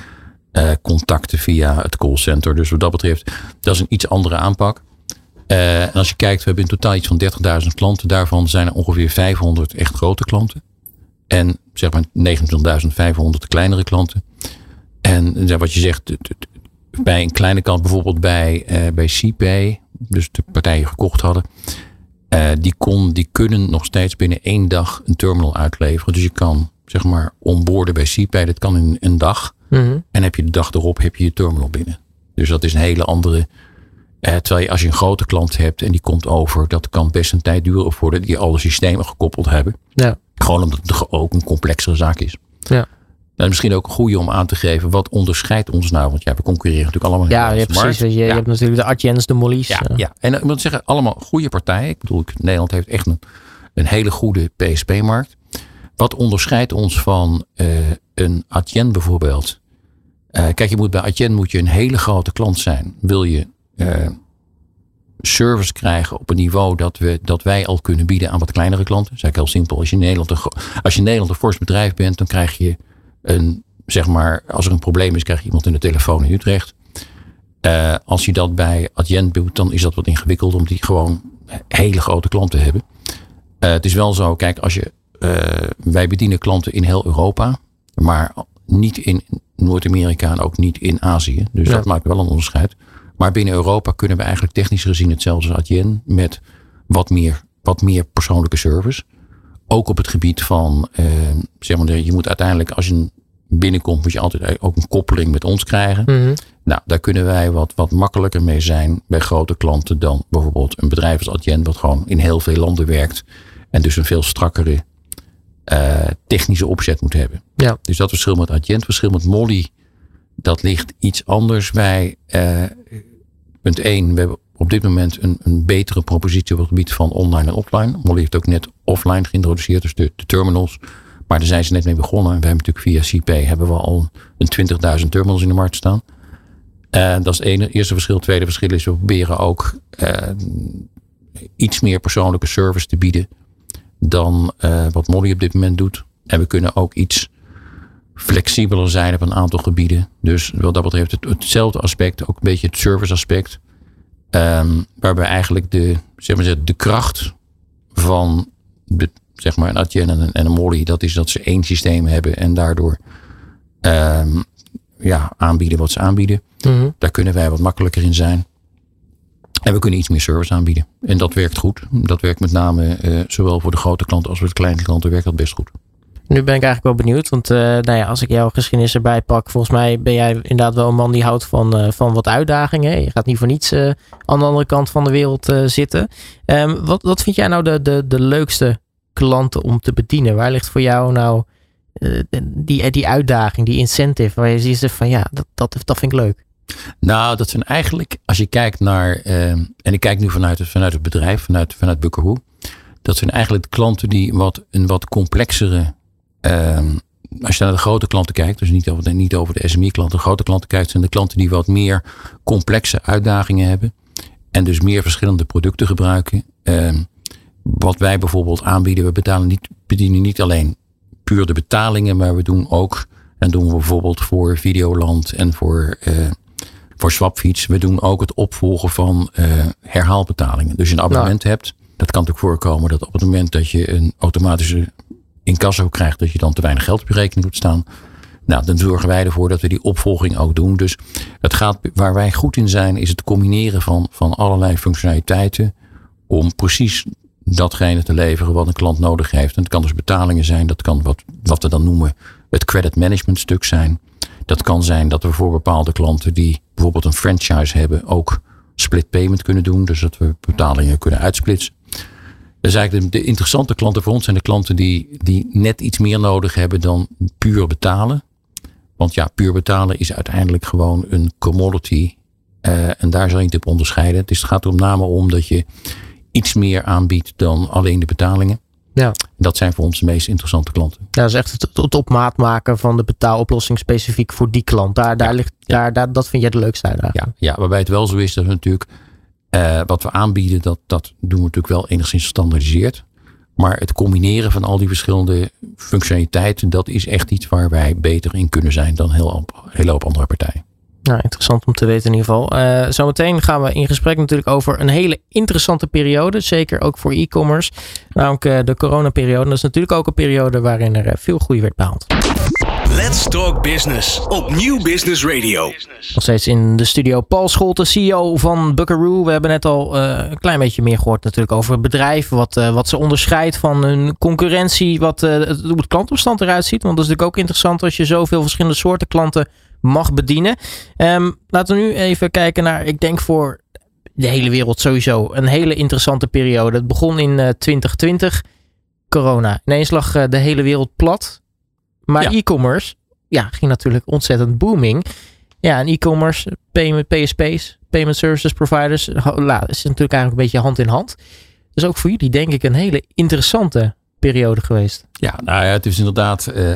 Uh, contacten via het callcenter. Dus wat dat betreft, dat is een iets andere aanpak. Uh, en als je kijkt, we hebben in totaal iets van 30.000 klanten. Daarvan zijn er ongeveer 500 echt grote klanten. En zeg maar 29.500 kleinere klanten. En wat je zegt, bij een kleine klant, bijvoorbeeld bij, uh, bij CPay, dus de partijen gekocht hadden. Eh, die, kon, die kunnen nog steeds binnen één dag een terminal uitleveren. Dus je kan zeg maar onboorden bij CPay. Dat kan in een dag. Mhm. En heb je de dag erop heb je je terminal binnen. Dus dat is een hele andere. Eh, terwijl je als je een grote klant hebt en die komt over, dat kan best een tijd duren voordat die alle systemen gekoppeld hebben. Ja. Gewoon omdat het ook een complexere zaak is. Ja. En misschien ook een goede om aan te geven, wat onderscheidt ons nou? Want ja, we concurreren natuurlijk allemaal. Ja, je hebt precies. Je, je markt. hebt natuurlijk de Adjens, de Mollies. Ja, eh. ja. en ik moet zeggen, allemaal goede partijen. Ik bedoel, Nederland heeft echt een, een hele goede PSP-markt. Wat onderscheidt ons van eh, een Adyen bijvoorbeeld? Eh, kijk, je moet bij Adyen moet je een hele grote klant zijn. Wil je eh, service krijgen op een niveau dat, we, dat wij al kunnen bieden aan wat kleinere klanten? Dat is heel simpel. Als je in Nederland een, als je Nederland een fors bedrijf bent, dan krijg je een, zeg maar, als er een probleem is, krijg je iemand in de telefoon in Utrecht. Eh, als je dat bij Adyen doet, dan is dat wat ingewikkeld, omdat die gewoon hele grote klanten hebben. Het is wel zo, kijk, als je, wij bedienen klanten in heel Europa, maar niet in Noord-Amerika en ook niet in Azië. Dus Ja. dat maakt wel een onderscheid. Maar binnen Europa kunnen we eigenlijk technisch gezien hetzelfde als Adyen met wat meer, wat meer persoonlijke service. Ook op het gebied van, eh, zeg maar, je moet uiteindelijk, als je binnenkomt, moet je altijd ook een koppeling met ons krijgen. Mhm. Nou, daar kunnen wij wat, wat makkelijker mee zijn bij grote klanten dan bijvoorbeeld een bedrijf als Adyen, wat gewoon in heel veel landen werkt en dus een veel strakkere eh, technische opzet moet hebben. Ja. Dus dat verschil met Adyen, het verschil met Molly, dat ligt iets anders. Wij, eh, punt 1, we hebben op dit moment een, een betere propositie op het gebied van online en offline. Molly heeft ook net offline geïntroduceerd, dus de, de terminals. Maar daar zijn ze net mee begonnen. En we hebben natuurlijk via CP hebben we al een 20.000 terminals in de markt staan. En dat is het ene, eerste verschil. Het tweede verschil is we proberen ook eh, iets meer persoonlijke service te bieden dan eh, wat Molly op dit moment doet. En we kunnen ook iets flexibeler zijn op een aantal gebieden. Dus wat dat betreft het, hetzelfde aspect, ook een beetje het service aspect. Ehm, waarbij eigenlijk de, zeg maar, de kracht van de, zeg maar, een Adyen en een, en een Molly, dat is dat ze één systeem hebben en daardoor ehm, ja, aanbieden wat ze aanbieden. Mhm. Daar kunnen wij wat makkelijker in zijn. En we kunnen iets meer service aanbieden. En dat werkt goed. Dat werkt met name eh, zowel voor de grote klanten als voor de kleine klanten werkt dat best goed. Nu ben ik eigenlijk wel benieuwd, want eh, nou ja, als ik jouw geschiedenis erbij pak, volgens mij ben jij inderdaad wel een man die houdt van, eh, van wat uitdagingen. Je gaat niet voor niets aan de andere kant van de wereld zitten. Ehm, wat, wat vind jij nou de, de, de leukste klanten om te bedienen? Waar ligt voor jou nou die, die uitdaging, die incentive, waar je ziet van ja, dat, dat, dat vind ik leuk. Nou, dat zijn eigenlijk, als je kijkt naar, eh, en ik kijk nu vanuit het, vanuit het bedrijf, vanuit, vanuit Buckaroo. Dat zijn eigenlijk klanten die wat, een wat complexere, ehm, als je naar de grote klanten kijkt, dus niet over de, niet over de SME-klanten, de grote klanten kijkt, zijn de klanten die wat meer complexe uitdagingen hebben. En dus meer verschillende producten gebruiken. Ehm, wat wij bijvoorbeeld aanbieden, we betalen niet, bedienen niet alleen puur de betalingen, maar we doen ook, en doen we bijvoorbeeld voor Videoland en voor, eh, voor Swapfiets, we doen ook het opvolgen van eh, herhaalbetalingen. Dus je een abonnement hebt, dat kan natuurlijk voorkomen dat op het moment dat je een automatische incasso krijgt, dat je dan te weinig geld op je rekening moet staan. Nou, dan zorgen wij ervoor dat we die opvolging ook doen. Dus het gaat, waar wij goed in zijn, is het combineren van, van allerlei functionaliteiten om precies datgene te leveren wat een klant nodig heeft. En het kan dus betalingen zijn, dat kan wat, wat we dan noemen het credit management stuk zijn. Dat kan zijn dat we voor bepaalde klanten die bijvoorbeeld een franchise hebben ook split payment kunnen doen. Dus dat we betalingen kunnen uitsplitsen. Dus eigenlijk de, interessante klanten voor ons zijn de klanten die, die net iets meer nodig hebben dan puur betalen. Want ja, puur betalen is uiteindelijk gewoon een commodity. Eh, en daar zal je het op onderscheiden. Is, het gaat er met name om dat je iets meer aanbiedt dan alleen de betalingen. Ja. Dat zijn voor ons de meest interessante klanten. Ja, dat is echt het, het op maat maken van de betaaloplossing specifiek voor die klant. Daar, daar ligt, daar, daar, dat vind jij de leukste uitdaging. Ja, ja, waarbij het wel zo is dat we natuurlijk eh, wat we aanbieden, dat, dat doen we natuurlijk wel enigszins gestandardiseerd. Maar het combineren van al die verschillende functionaliteiten, dat is echt iets waar wij beter in kunnen zijn dan heel, een hele hoop andere partijen. Nou, interessant om te weten in ieder geval. Eh, zometeen gaan we in gesprek natuurlijk over een hele interessante periode. Zeker ook voor e-commerce. Namelijk eh, de coronaperiode. Dat is natuurlijk ook een periode waarin er eh, veel groei werd behaald. Let's Talk Business op Nieuw Business Radio. Nog steeds in de studio Paul Scholte, CEO van Buckaroo. We hebben net al een klein beetje meer gehoord natuurlijk over het bedrijf. Wat, wat ze onderscheidt van hun concurrentie. Wat, het, hoe het klantbestand eruit ziet. Want dat is natuurlijk ook interessant als je zoveel verschillende soorten klanten mag bedienen. Um, laten we nu even kijken naar, ik denk voor de hele wereld sowieso, een hele interessante periode. Het begon in 2020, corona. Ineens lag de hele wereld plat. Maar ja. e-commerce ja, ging natuurlijk ontzettend booming. Ja, en e-commerce, payment, PSP's, payment services providers, is natuurlijk eigenlijk een beetje hand in hand. Dus ook voor jullie denk ik een hele interessante periode geweest. Ja, nou ja, het is inderdaad. Uh,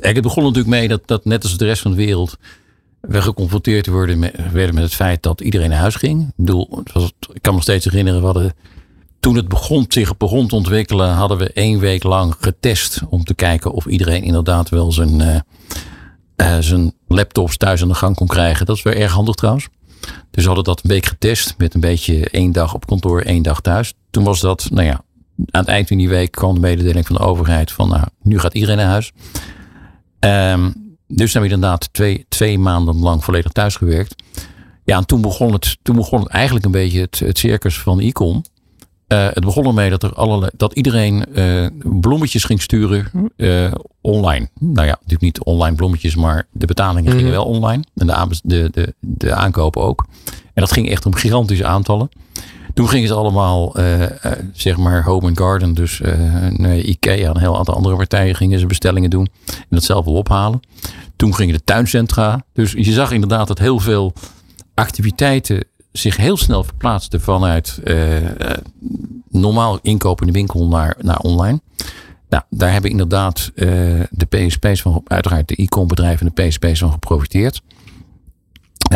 het begon natuurlijk mee dat, dat net als de rest van de wereld we geconfronteerd worden met, werden met het feit dat iedereen naar huis ging. Ik bedoel, was, ik kan me steeds herinneren, we hadden, toen het begon, zich begon te ontwikkelen, hadden we één week lang getest om te kijken of iedereen inderdaad wel zijn, uh, uh, zijn laptops thuis aan de gang kon krijgen. Dat is weer erg handig trouwens. Dus we hadden dat een week getest met een beetje één dag op kantoor, één dag thuis. Toen was dat, nou ja, aan het eind van die week kwam de mededeling van de overheid van nou, nu gaat iedereen naar huis. Um, dus hebben we inderdaad twee, twee maanden lang volledig thuis gewerkt. Ja, en toen begon het, toen begon het eigenlijk een beetje het, het circus van e-com. Uh, het begon ermee dat, er allerlei, dat iedereen uh, bloemetjes ging sturen uh, online. Nou ja, natuurlijk niet online bloemetjes, maar de betalingen gingen wel online. En de, de, de, de aankopen ook. En dat ging echt om gigantische aantallen. Toen gingen ze allemaal, zeg maar, home and garden. Dus nee, Ikea en een heel aantal andere partijen gingen ze bestellingen doen. En dat zelf ophalen. Toen gingen de tuincentra. Dus je zag inderdaad dat heel veel activiteiten zich heel snel verplaatsten vanuit uh, normaal inkopen in de winkel naar, naar online. Nou, daar hebben inderdaad uh, de PSP's van, uiteraard de e-com bedrijven en de PSP's van geprofiteerd.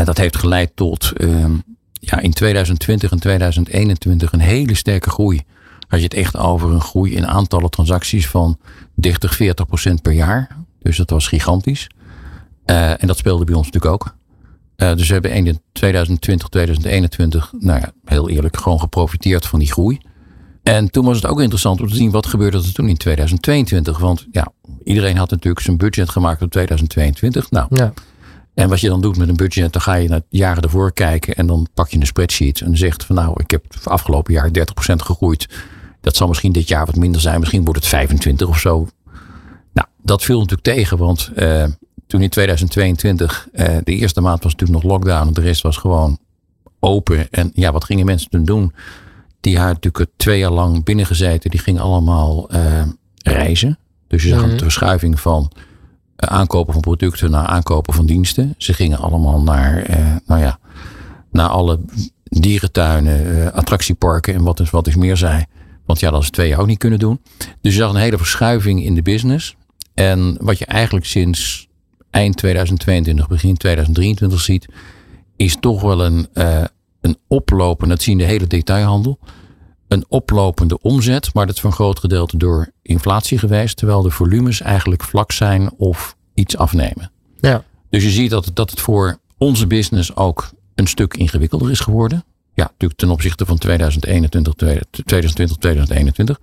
Dat heeft geleid tot ehm, ja, in 2020 en 2021 een hele sterke groei. Als je het echt over een groei in aantallen transacties van 30, 40 procent per jaar. Dus dat was gigantisch. Uh, en dat speelde bij ons natuurlijk ook. Uh, dus we hebben in 2020, 2021, nou ja, heel eerlijk, gewoon geprofiteerd van die groei. En toen was het ook interessant om te zien wat gebeurde er toen in 2022. Want ja, iedereen had natuurlijk zijn budget gemaakt op 2022. Nou, ja. En wat je dan doet met een budget, dan ga je naar jaren ervoor kijken en dan pak je een spreadsheet en zegt van nou, ik heb afgelopen jaar 30% gegroeid. Dat zal misschien dit jaar wat minder zijn. Misschien wordt het 25 of zo. Nou, dat viel natuurlijk tegen, want uh, toen in 2022, uh, de eerste maand was natuurlijk nog lockdown. De rest was gewoon open. En ja, wat gingen mensen toen doen? Die hadden natuurlijk twee jaar lang binnengezeten. Die gingen allemaal uh, reizen. Dus je zag mm -hmm. een verschuiving van aankopen van producten naar aankopen van diensten. Ze gingen allemaal naar, nou ja, naar alle dierentuinen, attractieparken en wat is, wat is meer zij. Want ja, dat is twee jaar ook niet kunnen doen. Dus je zag een hele verschuiving in de business. En wat je eigenlijk sinds eind 2022, begin 2023 ziet, is toch wel een, uh, een oplopen, dat zien de hele detailhandel, een oplopende omzet, maar dat is voor een groot gedeelte door inflatie geweest, terwijl de volumes eigenlijk vlak zijn of iets afnemen. Ja. Dus je ziet dat, dat het voor onze business ook een stuk ingewikkelder is geworden. Ja, natuurlijk ten opzichte van 2021, 2020, 2021.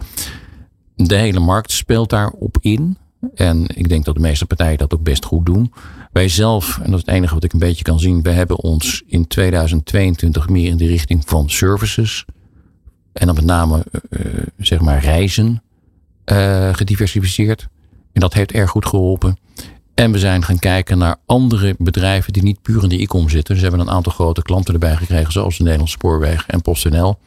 De hele markt speelt daarop in. En ik denk dat de meeste partijen dat ook best goed doen. Wij zelf, en dat is het enige wat ik een beetje kan zien, we hebben ons in 2022 meer in de richting van services. En dan met name uh, zeg maar reizen uh, gediversificeerd. En dat heeft erg goed geholpen. En we zijn gaan kijken naar andere bedrijven die niet puur in de e-com zitten. Dus we hebben een aantal grote klanten erbij gekregen, zoals de Nederlandse Spoorwegen en PostNL.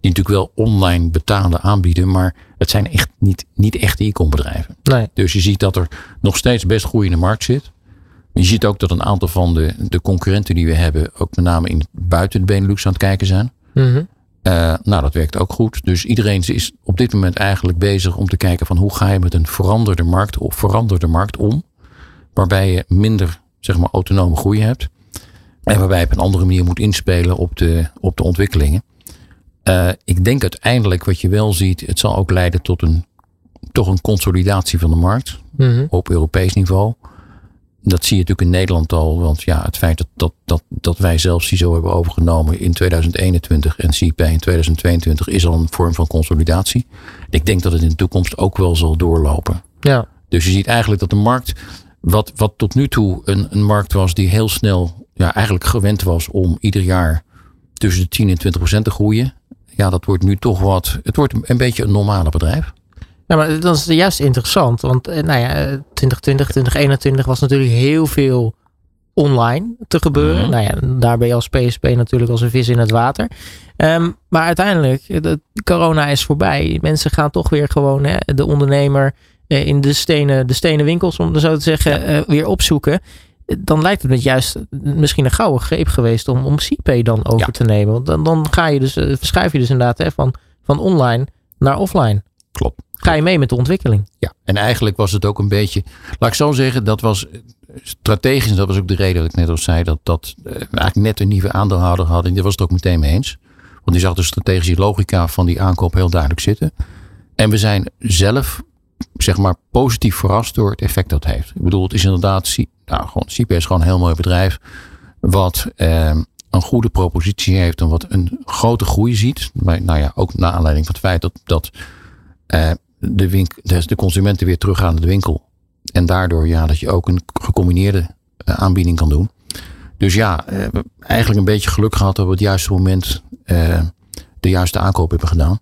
Die natuurlijk wel online betalen aanbieden, maar het zijn echt niet, niet echte e-com bedrijven. Nee. Dus je ziet dat er nog steeds best goed in de markt zit. Je ziet ook dat een aantal van de, de concurrenten die we hebben, ook met name in buiten de Benelux aan het kijken zijn. Mm -hmm. Uh, nou, dat werkt ook goed. Dus iedereen is op dit moment eigenlijk bezig om te kijken van hoe ga je met een veranderde markt of veranderde markt om. Waarbij je minder zeg maar, autonome groei hebt. En waarbij je op een andere manier moet inspelen op de, op de ontwikkelingen. Uh, ik denk uiteindelijk wat je wel ziet, het zal ook leiden tot een toch een consolidatie van de markt mm -hmm. op Europees niveau. Dat zie je natuurlijk in Nederland al, want ja, het feit dat, dat, dat, dat wij zelf CISO hebben overgenomen in 2021 en CIP in 2022 is al een vorm van consolidatie. Ik denk dat het in de toekomst ook wel zal doorlopen. Ja. Dus je ziet eigenlijk dat de markt Wat, wat tot nu toe een, een markt was die heel snel ja, eigenlijk gewend was om ieder jaar tussen de 10 en 20 procent te groeien. Ja, dat wordt nu toch wat. Het wordt een beetje een normale bedrijf. Ja, maar dat is juist interessant. Want eh, nou ja, 2020, 2021 was natuurlijk heel veel online te gebeuren. Mhm. Nou ja, daar ben je als PSP natuurlijk als een vis in het water. Ehm, maar uiteindelijk, eh, de, corona is voorbij. Mensen gaan toch weer gewoon hè, de ondernemer eh, in de stenen, de stenen winkels, om het zo te zeggen, eh, weer opzoeken. Dan lijkt het me juist misschien een gouden greep geweest om, om CPay dan over Ja. te nemen. Want dan, dan ga je dus, eh, verschuif je dus inderdaad hè, van, van online naar offline. Klopt. Ga je mee met de ontwikkeling. Ja, en eigenlijk was het ook een beetje, laat ik zo zeggen, dat was eh, strategisch, dat was ook de reden dat ik net al zei, dat, dat eh, eigenlijk net een nieuwe aandeelhouder hadden. En die was het ook meteen mee eens. Want die zag de strategische logica van die aankoop heel duidelijk zitten. En we zijn zelf, zeg maar, positief verrast door het effect dat het heeft. Ik bedoel, het is inderdaad, nou, gewoon, CP is gewoon een heel mooi bedrijf. Wat eh, een goede propositie heeft en wat een grote groei ziet. Maar, nou ja, ook naar aanleiding van het feit dat, dat eh, de, winkel, de, de consumenten weer teruggaan naar de winkel. En daardoor ja, dat je ook een gecombineerde eh, aanbieding kan doen. Dus ja, eh, we eigenlijk een beetje geluk gehad dat we op het juiste moment eh, de juiste aankoop hebben gedaan.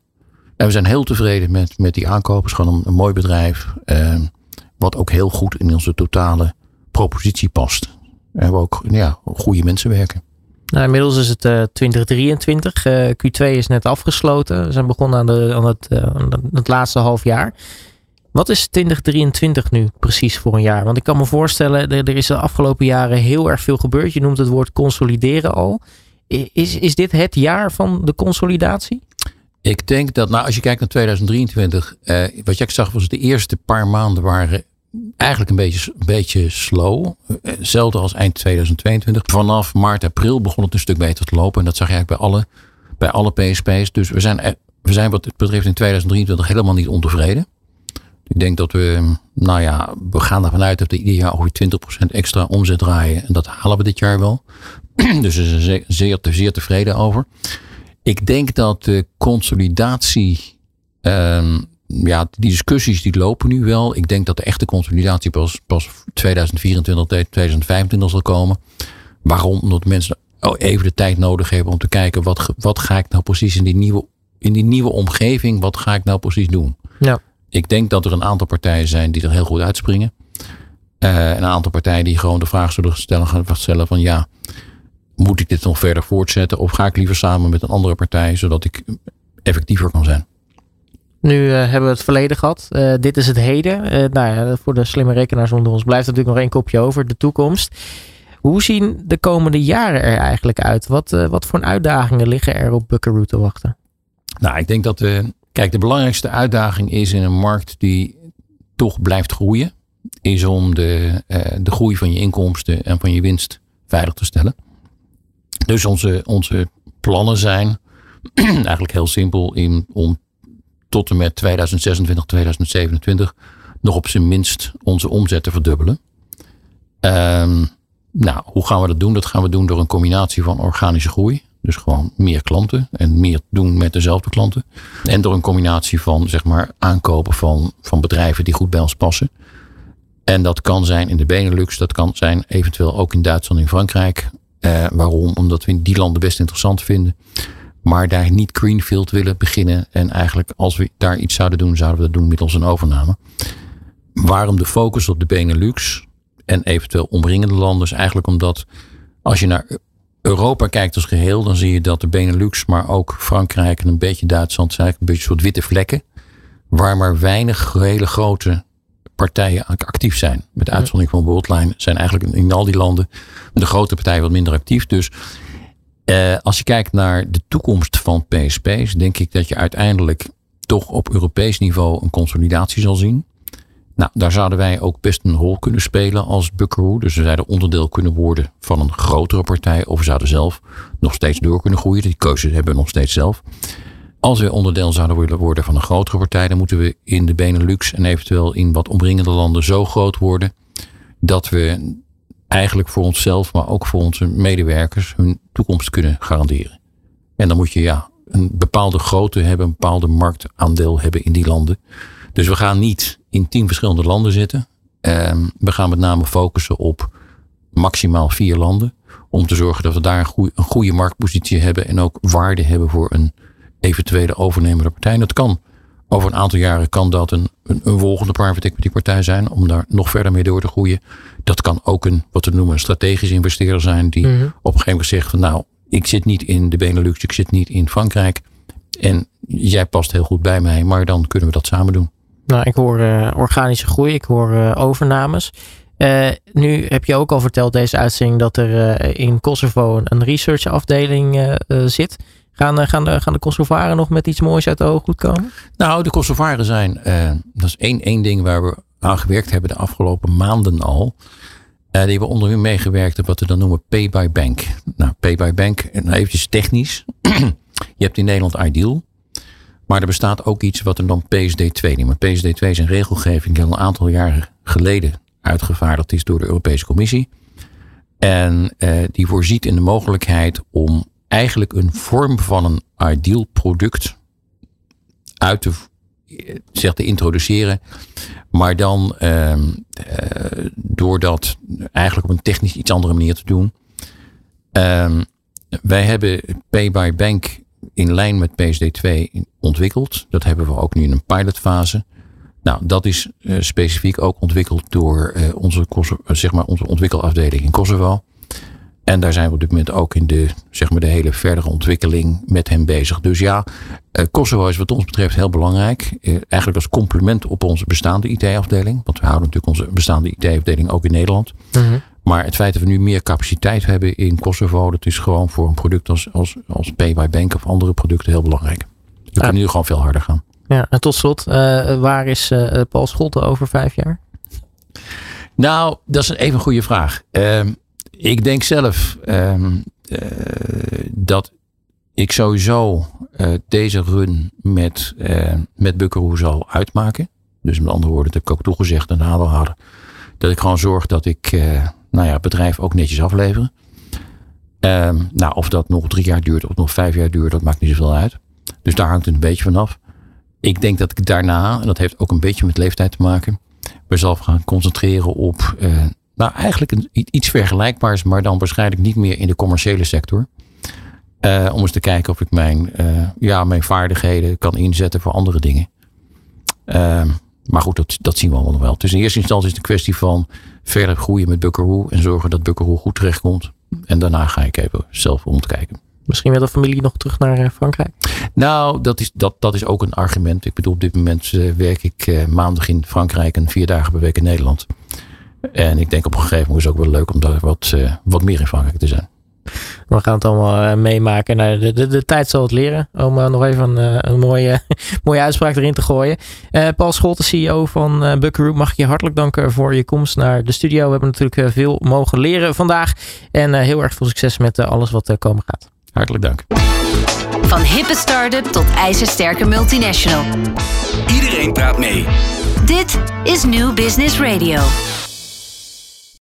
En we zijn heel tevreden met, met die aankoop. Het is gewoon een, mooi bedrijf. wat ook heel goed in onze totale propositie past. En waar ook ja, goede mensen werken. Nou, inmiddels is het eh, 2023. Eh, Q2 is net afgesloten. We zijn begonnen aan, de, aan, het, eh, het laatste half jaar. Wat is 2023 nu precies voor een jaar? Want ik kan me voorstellen, er, er is de afgelopen jaren heel erg veel gebeurd. Je noemt het woord consolideren al. Is, is dit het jaar van de consolidatie? Ik denk dat, nou, als je kijkt naar 2023, eh, wat jij zag was de eerste paar maanden waren eigenlijk een beetje, een beetje slow. Eh, Hetzelfde als eind 2022. Vanaf maart, april begon het een stuk beter te lopen. En dat zag je eigenlijk bij alle, bij alle PSP's. Dus we zijn, er- we zijn wat het betreft in 2023 helemaal niet ontevreden. Ik denk dat we, nou ja, we gaan ervan uit dat we ieder jaar ongeveer 20% extra omzet draaien. En dat halen we dit jaar wel. dus we zijn zeer, zeer, zeer tevreden over. Ik denk dat de consolidatie, ehm, ja, die discussies die lopen nu wel. Ik denk dat de echte consolidatie pas, pas 2024, 2025 zal komen. Waarom? Omdat mensen oh, even de tijd nodig hebben om te kijken wat, wat ga ik nou precies in die nieuwe, in die nieuwe omgeving, wat ga ik nou precies doen? Ja. Ik denk dat er een aantal partijen zijn die er heel goed uitspringen. Eh, een aantal partijen die gewoon de vraag zullen stellen, gaan stellen van ja, moet ik dit nog verder voortzetten? Of ga ik liever samen met een andere partij, zodat ik effectiever kan zijn? Nu eh, hebben we het verleden gehad. Eh, dit is het heden. Eh, nou ja, voor de slimme rekenaars onder ons blijft natuurlijk nog één kopje over. De toekomst. Hoe zien de komende jaren er eigenlijk uit? Wat, wat voor uitdagingen liggen er op Buckaroo te wachten? Nou, ik denk dat de, kijk, de belangrijkste uitdaging is in een markt die toch blijft groeien, is om de, de groei van je inkomsten en van je winst veilig te stellen. Dus onze, onze plannen zijn eigenlijk heel simpel in, om tot en met 2026, 2027 nog op zijn minst onze omzet te verdubbelen. Ehm, nou, hoe gaan we dat doen? Dat gaan we doen door een combinatie van organische groei. Dus gewoon meer klanten en meer doen met dezelfde klanten. En door een combinatie van zeg maar aankopen van, van bedrijven die goed bij ons passen. En dat kan zijn in de Benelux, dat kan zijn eventueel ook in Duitsland en Frankrijk. Eh, waarom? Omdat we die landen best interessant vinden. Maar daar niet greenfield willen beginnen. En eigenlijk als we daar iets zouden doen, zouden we dat doen middels een overname. Waarom de focus op de Benelux en eventueel omringende landen? Is eigenlijk omdat als je naar Europa kijkt als geheel, dan zie je dat de Benelux, maar ook Frankrijk en een beetje Duitsland zijn eigenlijk een beetje soort witte vlekken. Waar maar weinig hele grote partijen actief zijn. Met de uitzondering van Worldline zijn eigenlijk in al die landen de grote partijen wat minder actief. Dus eh, als je kijkt naar de toekomst van PSP's, denk ik dat je uiteindelijk toch op Europees niveau een consolidatie zal zien. Nou, daar zouden wij ook best een rol kunnen spelen als Buckaroo. Dus we zouden onderdeel kunnen worden van een grotere partij. Of we zouden zelf nog steeds door kunnen groeien. Die keuze hebben we nog steeds zelf. Als we onderdeel zouden willen worden van een grotere partij, dan moeten we in de Benelux en eventueel in wat omringende landen zo groot worden. Dat we eigenlijk voor onszelf, maar ook voor onze medewerkers hun toekomst kunnen garanderen. En dan moet je ja, een bepaalde grootte hebben, een bepaalde marktaandeel hebben in die landen. Dus we gaan niet in tien verschillende landen zitten. Ehm, we gaan met name focussen op maximaal vier landen. Om te zorgen dat we daar een goede, een goede marktpositie hebben. En ook waarde hebben voor een eventuele overnemende partij. En dat kan. Over een aantal jaren kan dat een, een, een volgende private equity partij zijn. Om daar nog verder mee door te groeien. Dat kan ook een, wat we noemen, een strategische investeerder zijn. Die Mhm. op een gegeven moment zegt van nou, ik zit niet in de Benelux. Ik zit niet in Frankrijk. En jij past heel goed bij mij. Maar dan kunnen we dat samen doen. Nou, ik hoor eh, organische groei, ik hoor eh, overnames. Eh, nu heb je ook al verteld deze uitzending dat er in Kosovo een, een research afdeling eh, zit. Gaan, eh, gaan, de, gaan de Kosovaren nog met iets moois uit de ooghoed komen? Nou, de Kosovaren zijn, eh, dat is één, één ding waar we aan gewerkt hebben de afgelopen maanden al. Eh, die hebben onder meer meegewerkt op wat we dan noemen pay by bank. Nou, pay by bank, nou eventjes technisch. Je hebt in Nederland Ideal. Maar er bestaat ook iets wat we dan PSD2 noemen. PSD2 is een regelgeving die al een aantal jaren geleden uitgevaardigd is door de Europese Commissie. En die voorziet in de mogelijkheid om eigenlijk een vorm van een ideal product uit te, eh, zeg, te introduceren. Maar dan ehm, eh, door dat eigenlijk op een technisch iets andere manier te doen. Ehm, wij hebben Pay by Bank in lijn met PSD2 ontwikkeld. Dat hebben we ook nu in een pilotfase. Nou, dat is eh, specifiek ook ontwikkeld door eh, onze, zeg maar onze ontwikkelafdeling in Kosovo. En daar zijn we op dit moment ook in de, zeg maar de hele verdere ontwikkeling met hem bezig. Dus ja, eh, Kosovo is wat ons betreft heel belangrijk. Eh, eigenlijk als complement op onze bestaande IT-afdeling. Want we houden natuurlijk onze bestaande IT-afdeling ook in Nederland. Maar het feit dat we nu meer capaciteit hebben in Kosovo, dat is gewoon voor een product als, als, als Pay by Bank of andere producten heel belangrijk. We kunnen nu gewoon veel harder gaan. Ja, en tot slot, eh, waar is Paul Scholte over vijf jaar? Nou, dat is een even een goede vraag. Ehm, ik denk zelf ehm, eh, dat ik sowieso eh, deze run met, eh met Buckaroo zal uitmaken. Dus met andere woorden, dat heb ik ook toegezegd aan de aandeelhouder. Dat ik gewoon zorg dat ik nou ja, het bedrijf ook netjes aflever. Ehm, nou, of dat nog drie jaar duurt of nog vijf jaar duurt, dat maakt niet zoveel uit. Dus daar hangt het een beetje vanaf. Ik denk dat ik daarna, en dat heeft ook een beetje met leeftijd te maken, mezelf gaan concentreren op, nou eigenlijk een, iets vergelijkbaars, maar dan waarschijnlijk niet meer in de commerciële sector. Eh, om eens te kijken of ik mijn, eh, ja, mijn vaardigheden kan inzetten voor andere dingen. Ehm, maar goed, dat, dat zien we allemaal nog wel. Dus in eerste instantie is het een kwestie van verder groeien met Buckaroo en zorgen dat Buckaroo goed terechtkomt. En daarna ga ik even zelf rondkijken. Misschien met de familie nog terug naar eh, Frankrijk? Nou, dat is, dat, dat is ook een argument. Ik bedoel, op dit moment werk ik maandag in Frankrijk en vier dagen per week in Nederland. En ik denk op een gegeven moment is het ook wel leuk om daar wat, eh, wat meer in Frankrijk te zijn. We gaan het allemaal eh, meemaken. Nou, de, de, de tijd zal het leren. Om eh, nog even een, eh, een mooie, mooie uitspraak erin te gooien. Eh, Paul Scholte, CEO van eh Buckaroo. Mag ik je hartelijk danken voor je komst naar de studio. We hebben natuurlijk veel mogen leren vandaag. En eh, heel erg veel succes met alles wat er komen gaat. Hartelijk dank. Van hippe start-up tot ijzersterke multinational. Iedereen praat mee. Dit is New Business Radio.